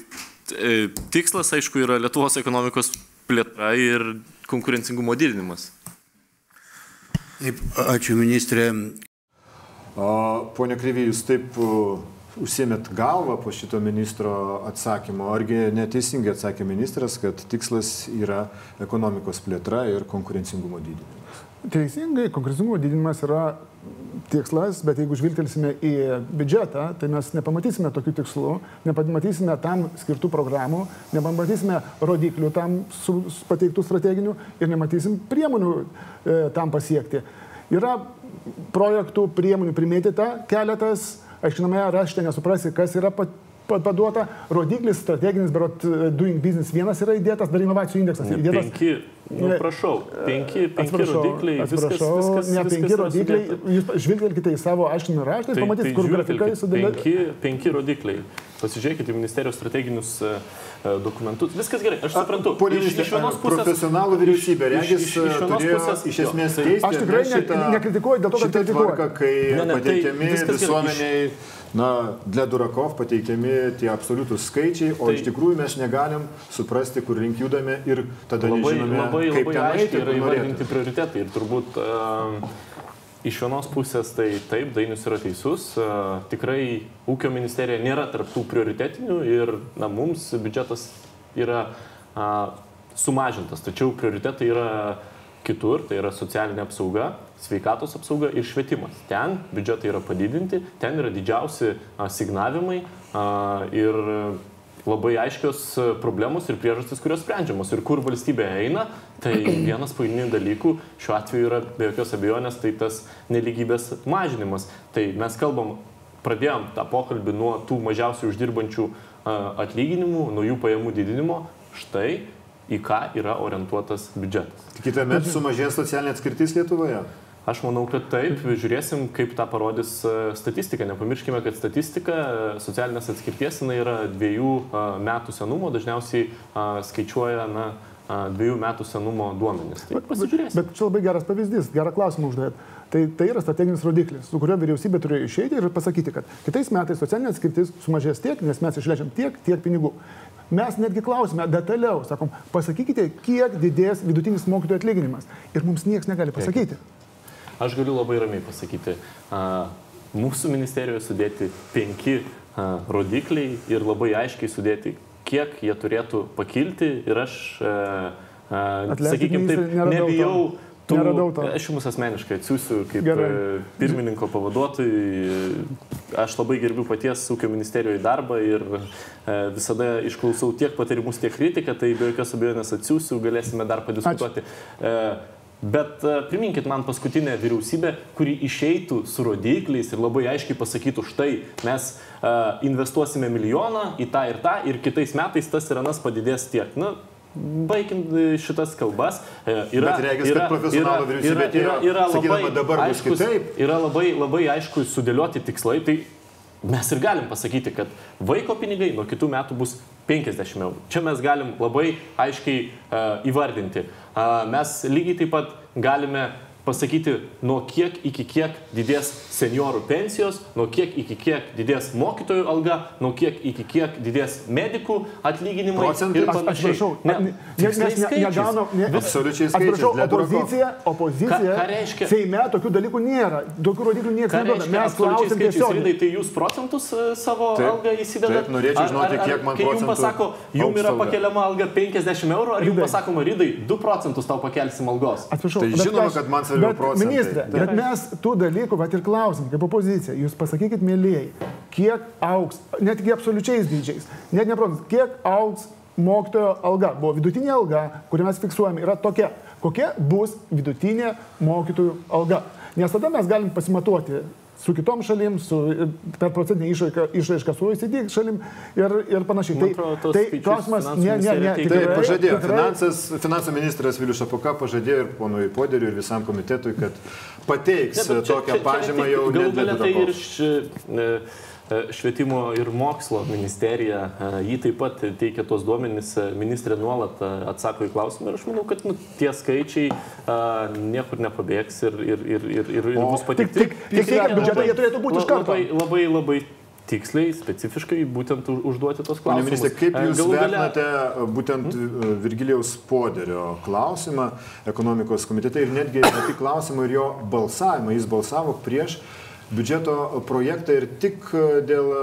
tai e, tikslas, aišku, yra Lietuvos ekonomikos plėtra ir konkurencingumo didinimas. Taip, ačiū ministrė. Pone Kryvy, jūs taip užsiemėt galvą po šito ministro atsakymo. Argi neteisingai atsakė ministras, kad tikslas yra ekonomikos plėtra ir konkurencingumo didinimas? Teisingai, konkurencingumo didinimas yra tikslas, bet jeigu žvilgtelsime į biudžetą, tai mes nepamatysime tokių tikslų, nepamatysime tam skirtų programų, nepamatysime rodiklių tam pateiktų strateginių ir nematysim priemonių e, tam pasiekti. Yra projektų, priemonių primėtyta keletas, aiškiname rašte nesuprasi, kas yra pat, paduota, rodiklis strateginis, berot doing business vienas yra įdėtas, dar inovacijų indeksas įdėtas. Penki, nu, prašau, penki, penki atsiprašau, rodikliai. Atsiprašau, viskas, viskas, ne penki viskas rodikliai. Jūs žvilgtelkite į savo aiškinimą raštą ir tai, pamatysit, tai kur grafikai sudėlioti. Penki, penki rodikliai. Pasižiūrėkite į ministerijos strateginius e, e, dokumentus. Viskas gerai, aš suprantu. A, iš, iš vienos pusės. Profesionalų vyriausybė, regis, iš, iš vienos pusės. Iš esmės, jo, keisti, aš tikrai šitą, ne, nekritikuoju dėl to, kad kritikuoju. Tvarka, kai ne, ne, tai pateikiami tai visuomeniai. Iš... Na, Ledurakov pateikiami tie absoliutus skaičiai, o tai, iš tikrųjų mes negalim suprasti, kur link judame ir tada labai, nežinome, labai, kaip labai aiškiai yra įvardinti prioritetai ir turbūt uh, iš vienos pusės tai taip, Dainius yra teisus. Uh, tikrai ūkio ministerija nėra tarptų prioritetinių ir na, mums biudžetas yra uh, sumažintas. Tačiau prioritetai yra kitur, tai yra socialinė apsauga, sveikatos apsauga ir švietimas. Ten biudžetai yra padidinti, ten yra didžiausi a, signavimai a, ir labai aiškios a, problemos ir priežastys, kurios sprendžiamos. Ir kur valstybė eina, tai (clears throat) vienas pagrindinių dalykų šiuo atveju yra be jokios abejonės tai tas neligybės mažinimas. Tai mes kalbam, pradėjom tą pokalbį nuo tų mažiausiai uždirbančių atlyginimų, nuo jų pajamų didinimo. Štai į ką yra orientuotas biudžetas. Kitą metą sumažės socialinė atskirtis Lietuvoje. Aš manau, kad taip, žiūrėsim, kaip tą parodys statistika. Nepamirškime, kad statistika socialinės atskirties jinai yra dviejų metų senumo, dažniausiai skaičiuoja na, dviejų metų senumo duomenys. Tai pasižiūrėsim. Bet čia labai geras pavyzdys, gerą klausimą uždavėt. Tai, tai yra strateginis rodiklis, su kuriuo vyriausybė turėjo išeiti ir pasakyti, kad kitais metais socialinė atskirtis sumažės tiek, nes mes išleidžiam tiek, tiek pinigų. Mes netgi klausime detaliau, sakom, pasakykite, kiek didės vidutinis mokytojų atlyginimas. Ir mums niekas negali pasakyti. Aš galiu labai ramiai pasakyti. Mūsų ministerijoje sudėti penki rodikliai ir labai aiškiai sudėti, kiek jie turėtų pakilti. Ir aš, Atleiskit, sakykime, taip, neradau to. nebijau. tų- Neradau to. Aš jums asmeniškai atsiųsiu kaip Gerai. e, pirmininko pavaduotojui. Aš labai gerbiu paties ūkio ministerijoje darbą ir e, visada išklausau tiek patarimus, tiek kritiką, tai be jokios abejonės atsiųsiu, galėsime dar padiskutuoti. E, Bet e, priminkit man paskutinę vyriausybę, kuri išeitų su rodikliais ir labai aiškiai pasakytų, štai mes uh, investuosime milijoną į tą ir tą ir kitais metais tas ir anas padidės tiek. Na, Baigim e, šitas kalbas. E, Yra, Bet regis, kad profesionalų vyriausybė atėjo, sakydama, dabar bus aiškus, kitaip. yra labai, labai aišku sudėlioti tikslai. Tai mes ir galim pasakyti, kad vaiko pinigai nuo kitų metų bus 50 eurų. Čia mes galim labai aiškiai uh, įvardinti. Uh, mes lygiai taip pat galime pasakyti, nuo kiek iki kiek didės seniorų pensijos, nuo kiek iki kiek didės mokytojų alga, nuo kiek iki kiek didės medikų atlyginimai. Procentai, aš, atsiprašau, ne, ne, nes mes negaunam, ne, absoliučiai skaičiai. Atsiprašau, opozicija, opozicija, ką, ką reiškia? Seime tokių dalykų nėra, tokių rodiklių niekas neduoda. Mes klausėm tiesiog. Tai jūs procentus e, savo taip, algą įsidedat? Taip, norėčiau žinoti, ar, ar, kiek man procentų. Jums pasako, jums yra pakeliama alga 50 eurų, ar jums pasakoma, rydai, 2 procentus tau pakelsim algos. Atsiprašau, tai žinoma, kad man bet, procentai. Ministrė, Taip. bet mes tų dalykų, va ir klausim, kaip opozicija, jūs pasakykit, mėlyjei, kiek auks, netgi absoliučiais dydžiais, net ne procentais, kiek auks mokytojo alga. Buvo vidutinė alga, kurią mes fiksuojame, yra tokia. Kokia bus vidutinė mokytojų alga? Nes tada mes galim pasimatuoti su kitom šalim, su, per procentinę išraišką, išraišką su OECD šalim ir, ir panašiai. Man Tai, atrodo, tai skaičius klausimas, ne, ne, ne. tikrai- pažadėjo. tikrai- Finansas, finansų ministras Vilius Šapoka pažadėjo ir ponui Poderiui, ir visam komitetui, kad pateiks Ne, čia- tokią čia- čia pažymą jau galų net gale tai ir Lietuvos. š- e, e, Švietimo ir mokslo ministerija, e, jį taip pat teikia tuos duomenys, e, ministrė nuolat e, atsako į klausimą ir aš manau, kad nu, tie skaičiai a, niekur nepabėgs ir, ir, ir, ir, ir, O bus pateikti. tik- tik teikiant biudžetą jie turėtų būti iš karto. Labai, labai, labai tiksliai, specifiškai būtent už- užduoti tos klausimus. ministrė, kaip E, Jūs galų vertinate e, būtent e, Virgilijaus Poderio klausimą ekonomikos komitete ir netgi ne tik klausimą ir jo balsavimą. Jis balsavo prieš biudžeto projektą ir tik e, dėl e,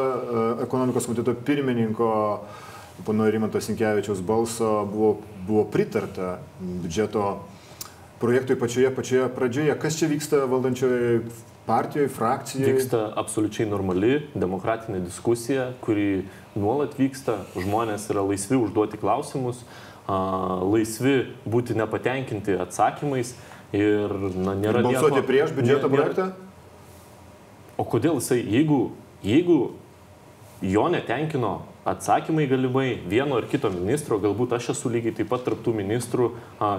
ekonomikos komiteto pirmininko pono Rimanto Sinkevičiaus balso buvo, buvo pritarta biudžeto projektui pačioje, pačioje pradžioje. Kas čia vyksta valdančioje partijoje, frakcijoje? Vyksta absoliučiai normali demokratinė diskusija, kuri nuolat vyksta. Žmonės yra laisvi užduoti klausimus, laisvi būti nepatenkinti atsakymais ir na, nėra Balsuoti nieko- prieš biudžeto nė- nėra- projektą? O kodėl jisai, jeigu, jeigu jo netenkino atsakymai galimai vieno ar kito ministro, galbūt aš esu lygiai taip pat tarptų ministrų,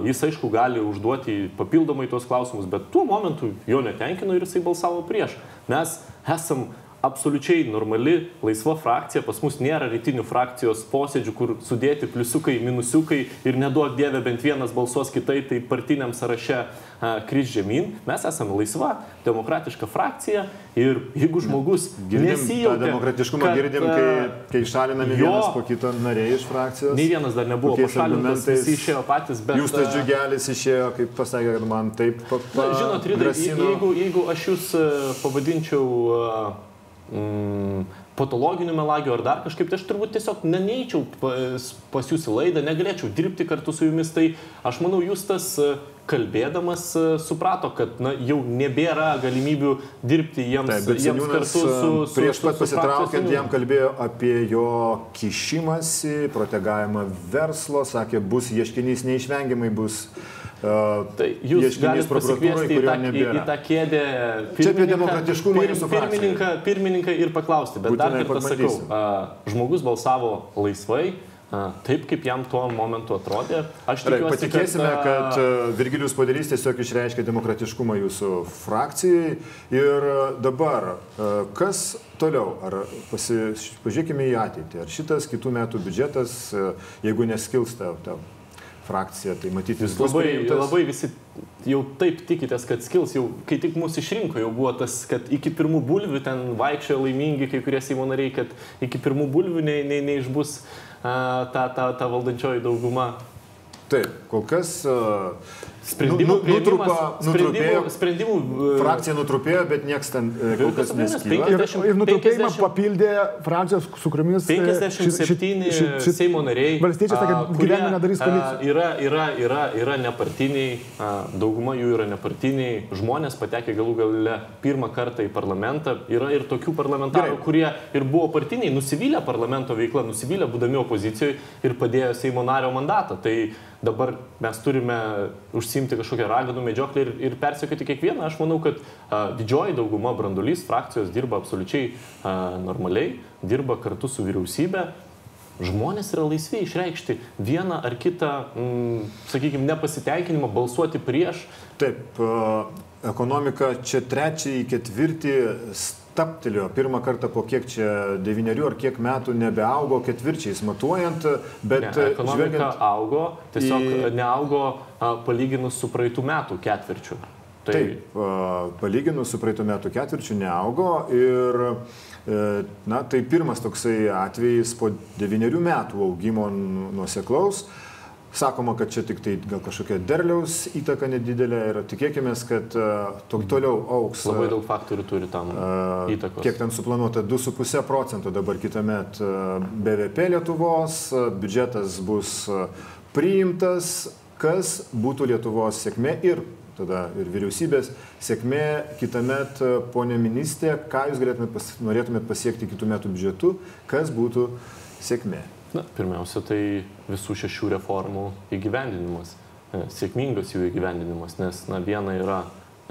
jis aišku gali užduoti papildomai tuos klausimus, bet tuo momentu jo netenkino ir jisai balsavo prieš. Mes esam absoliučiai normali, laisva frakcija, pas mus nėra rytinių frakcijos posėdžių, kur sudėti pliusiukai, minusiukai ir neduok dievė bent vienas balsuos kitai, tai partiniam sąraše kris žemyn. Mes esame laisva, demokratiška frakcija ir jeigu žmogus nesijaučia... demokratiškumą, girdim, kai, kai šalinami jo- vienas po kito nariai iš frakcijos. Nei vienas dar nebuvo pašalintas, visi išėjo patys, bet... Jūs tas džiugelis išėjo, kaip pasakė, kad man taip pa, pa, Na, žinot, Rydai, jeigu, jeigu aš jūs pavadinčiau mm, patologiniu melagiu ar dar kažkaip, tai aš turbūt tiesiog ne- neičiau pas, pas jūs į laidą, negalėčiau dirbti kartu su jumis, tai aš manau, jūs tas e, kalbėdamas e, suprato, kad na, jau nebėra galimybių dirbti jiems, Taip, jiems kartu su... su, su prieš pat pasitraukiant jam kalbėjo apie jo kišimąsi, protegavimą verslo, sakė, bus ieškinys neišvengiamai, bus uh, Tai jūs galite pasikviesti į tą, į, į tą kėdę jūsų frakcijoje. pirmininką, pirmininką ir paklausti, bet Būtinai dar kartą sakau, a, žmogus balsavo laisvai, a, taip kaip jam tuo momentu atrodė. Aš tikiuosi, patikėsime, a, kad uh, Virgilijus Padarys tiesiog išreiškė demokratiškumą jūsų frakcijai. Ir dabar, kas toliau? Ar pasi, pažiūrėkime į ateitį. Ar šitas kitų metų biudžetas, jeigu neskils ta, ta frakcija, tai matyti Jūs labai, labai visi jau taip tikitės, kad skils, jau kai tik mūsų išrinko, jau buvo tas, kad iki pirmų bulvių ten vaikščiojo laimingi kai kurie Seimo nariai, kad iki pirmų bulvių nei, nei, neišbus a, ta, ta, ta valdančioji dauguma. Taip, kol kas uh, Sprendimų, nu- priėmimas- nutrupėjo, sprendimų, sprendimų e, frakcija nutrupėjo, bet niekas ten uh, kol kas neskyla. Ir, 50, ir nutrupėjimą 50. papildė frakcijos, su kuriomis... e, šit- 57 šit- šit- Seimo nariai. Valstiečiai sakė, kurie, gyvenime nedarys koalicijos. Yra, yra, yra, yra nepartiniai, a, dauguma jų yra nepartiniai, žmonės patekė galų gale pirmą kartą į parlamentą. Yra ir tokių parlamentarų, Gerai. kurie ir buvo partiniai, nusivylę parlamento veiklą, nusivylę būdami opozicijoje ir padėjo Seimo nario mandatą. Tai dabar mes turime užsimti kažkokią raganų medžioklę ir, ir persekioti kiekvieną. Aš manau, kad a, didžioji dauguma brandolys frakcijos dirba absoliučiai a, normaliai, dirba kartu su vyriausybė. Žmonės yra laisvi išreikšti vieną ar kitą, mm, sakykime, nepasitenkinimą, balsuoti prieš. Taip, ekonomika čia trečiąjį, ketvirtį staptelio. Pirmą kartą po kiek čia devynerių ar kiek metų nebeaugo ketvirčiais matuojant, bet Ne, ekonomika augo, tiesiog į- neaugo a, palyginus su praeitų metų ketvirčiu. Tai Taip, palyginus su praeitų metų ketvirčiu neaugo ir e, Na, tai pirmas toksai atvejis po devyniarių metų augimo nu- nuoseklaus. Sakoma, kad čia tik tai gal kažkokia derliaus įtaka nedidelė ir tikėkime, kad uh, to, toliau auks. labai uh, daug faktorių turi tam A, įtakos. Kiek ten suplanuota 2,5 procento dabar kitą metą BVP Lietuvos, a, biudžetas bus a, priimtas, kas būtų Lietuvos sėkmė ir tada ir vyriausybės sėkmė kitą metą, ponė ministrė, ką jūs galėtumėt pas, norėtumėt pasiekti kitų metų biudžetu, kas būtų sėkmė. Na, pirmiausia, tai visų šešių reformų įgyvendinimas, e, sėkmingas jų įgyvendinimas, nes na, viena yra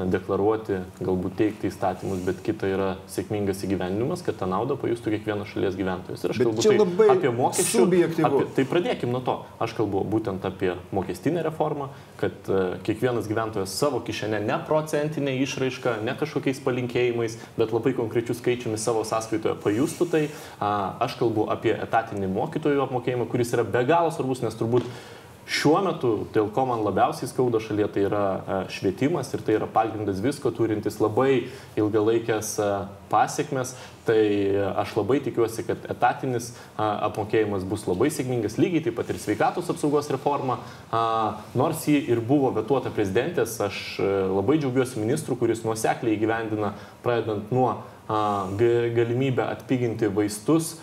deklaruoti, galbūt teikti įstatymus, bet kita yra sėkmingas įgyvendinimas, kad tą naudą pajustų kiekvienas šalies gyventojas. Ir aš Bet kalbu tai labai apie mokesčių. Apie, tai pradėkim nuo to. Aš kalbu būtent apie mokestinę reformą, kad uh, kiekvienas gyventojas savo kišenę ne procentinė išraiška, ne kažkokiais palinkėjimais, bet labai konkrečių skaičiumi savo sąskaitoje pajustų tai. Uh, aš kalbu apie etatinį mokytojų apmokėjimą, kuris yra be galo svarbus, nes turbūt Šiuo metu, dėl ko man labiausiai skauda šalyje, tai yra e, švietimas ir tai yra pagrindas visko turintis labai ilgalaikės e, pasiekmes. Tai e, aš labai tikiuosi, kad etatinis apmokėjimas bus labai sėkmingas, lygiai taip pat ir sveikatos apsaugos reforma. Nors ji ir buvo vetuota prezidentės, aš labai džiaugiuosi ministru, kuris nuosekliai įgyvendina, pradedant nuo galimybę atpiginti vaistus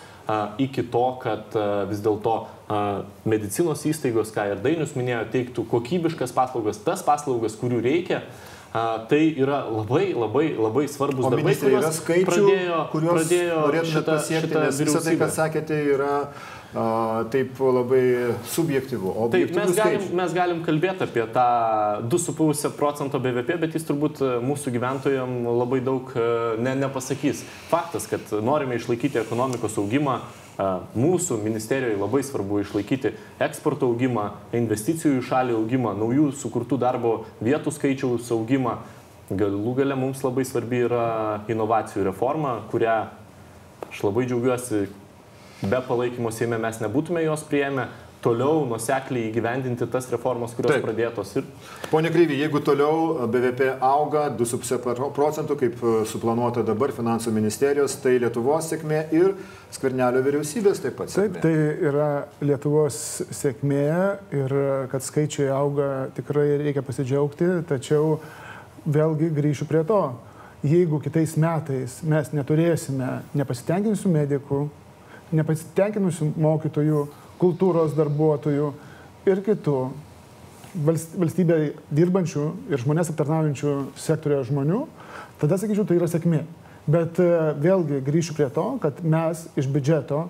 iki to, kad vis dėlto medicinos įstaigos, ką ir Dainius minėjo, teiktų kokybiškas paslaugas, tas paslaugas, kurių reikia. Tai yra labai, labai, labai svarbus O darbai, ministrė yra skaičių, pradėjo, kuriuos pradėjo norėtumėte pasiekti, šita nes visą tai, ką sakėte, yra a, taip labai subjektyvu. O Taip, mes galim, skaičių. mes galim kalbėti apie tą 2,5 procento BVP, bet jis turbūt e, mūsų gyventojams labai daug e, ne, nepasakys. Faktas, kad norime išlaikyti ekonomikos augimą, e, mūsų ministerijoje labai svarbu išlaikyti eksporto augimą, investicijų į šalį augimą, naujų sukurtų darbo vietų skaičiaus augimą. galų gale mums labai svarbi yra inovacijų reforma, kurią aš labai džiaugiuosi, be palaikymo Seime mes nebūtume jos prieėmę, toliau nusekliai įgyvendinti tas reformas, kurios Taip. Taip. pradėtos. Ir Pone Kryvy, jeigu toliau BVP auga 2,5 procentų, kaip e, suplanuota dabar finansų ministerijos, tai Lietuvos sėkmė ir skvernelio vyriausybės taip pat. Taip, sėkmė. tai yra Lietuvos sėkmė ir kad skaičiai auga tikrai reikia pasidžiaugti, tačiau vėlgi grįšiu prie to. Jeigu kitais metais mes neturėsime nepasitenkinusių medikų, nepasitenkinusių mokytojų, kultūros darbuotojų ir kitų valst- valstybėje dirbančių ir žmonės aptarnaujančių sektorioje žmonių, tada sakyčiau, tai yra sėkmė. Bet e, vėlgi grįšiu prie to, kad mes iš biudžeto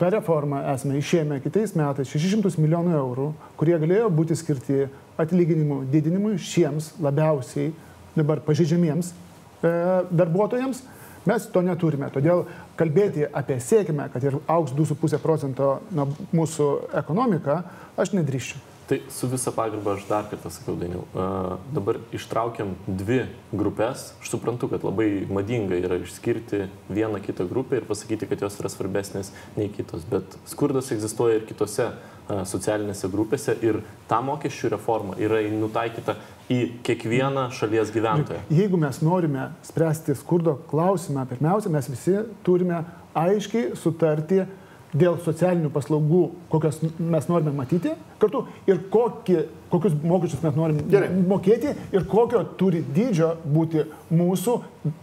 per reformą esame išėmę kitais metais 600 milijonų eurų, kurie galėjo būti skirti atlyginimų didinimui šiems labiausiai dabar pažeidžiamiems e, darbuotojams. Mes to neturime. Todėl kalbėti apie sėkmę, kad ir auks 2,5 procento nuo mūsų ekonomika, aš nedrįščiau. Tai su visa pagarba aš dar kartą sakiau, Dainiau. Uh, dabar ištraukiam dvi grupės. Aš suprantu, kad labai madinga yra išskirti vieną kitą grupę ir pasakyti, kad jos yra svarbesnės nei kitos. Bet skurdas egzistuoja ir kitose socialinėse grupėse ir ta mokesčių reforma yra nutaikyta į kiekvieną šalies gyventoją. Jeigu mes norime spręsti skurdo klausimą, pirmiausia, mes visi turime aiškiai sutarti dėl socialinių paslaugų, kokias mes norime matyti kartu ir kokį, kokius mokesčius mes norime Gerai. mokėti ir kokio turi dydžio būti mūsų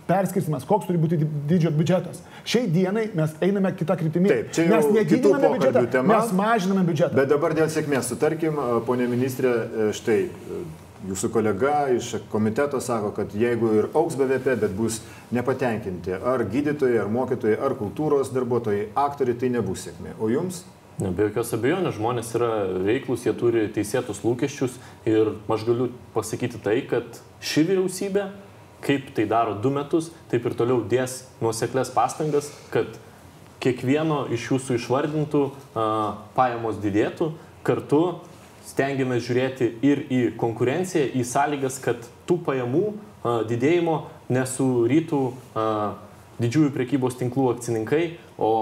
perskirstimas, koks turi būti dydžio biudžetas. Šiai dienai mes einame kitą kryptimį. Taip, čia mes nedidiname biudžetą, tema. mes mažiname biudžetą. Bet dabar dėl sėkmės, sutarkim, ponė ministrė, štai jūsų kolega iš komiteto sako, kad jeigu ir auks BVP, bet bus nepatenkinti ar gydytojai, ar mokytojai, ar kultūros darbuotojai, aktoriai, tai nebus sėkmė. O jums? Ne, be jokios abejonės, žmonės yra veiklus, jie turi teisėtus lūkesčius ir aš galiu pasakyti tai, kad ši vyriausybė, kaip tai daro du metus, taip ir toliau dės nuoseklės pastangas, kad kiekvieno iš jūsų išvardintų a, pajamos didėtų, kartu stengiamės žiūrėti ir į konkurenciją, į sąlygas, kad tų pajamų didėjimo nesurytų didžiųjų prekybos tinklų akcininkai, o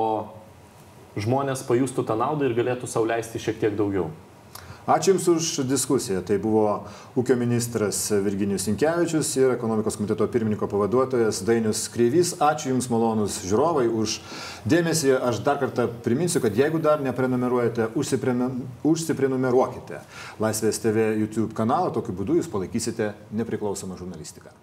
žmonės pajustų tą naudą ir galėtų sauliaisti šiek tiek daugiau. Ačiū Jums už diskusiją. Tai buvo ūkio ministras Virginijus Inkevičius ir ekonomikos komiteto pirmininko pavaduotojas Dainius Kreivys. Ačiū Jums malonus žiūrovai už dėmesį. Aš dar kartą priminsiu, kad jeigu dar neprenumeruojate, užsiprenu- užsiprenumeruokite Laisvės TV YouTube kanalą. Tokiu būdu Jūs palaikysite nepriklausomą žurnalistiką.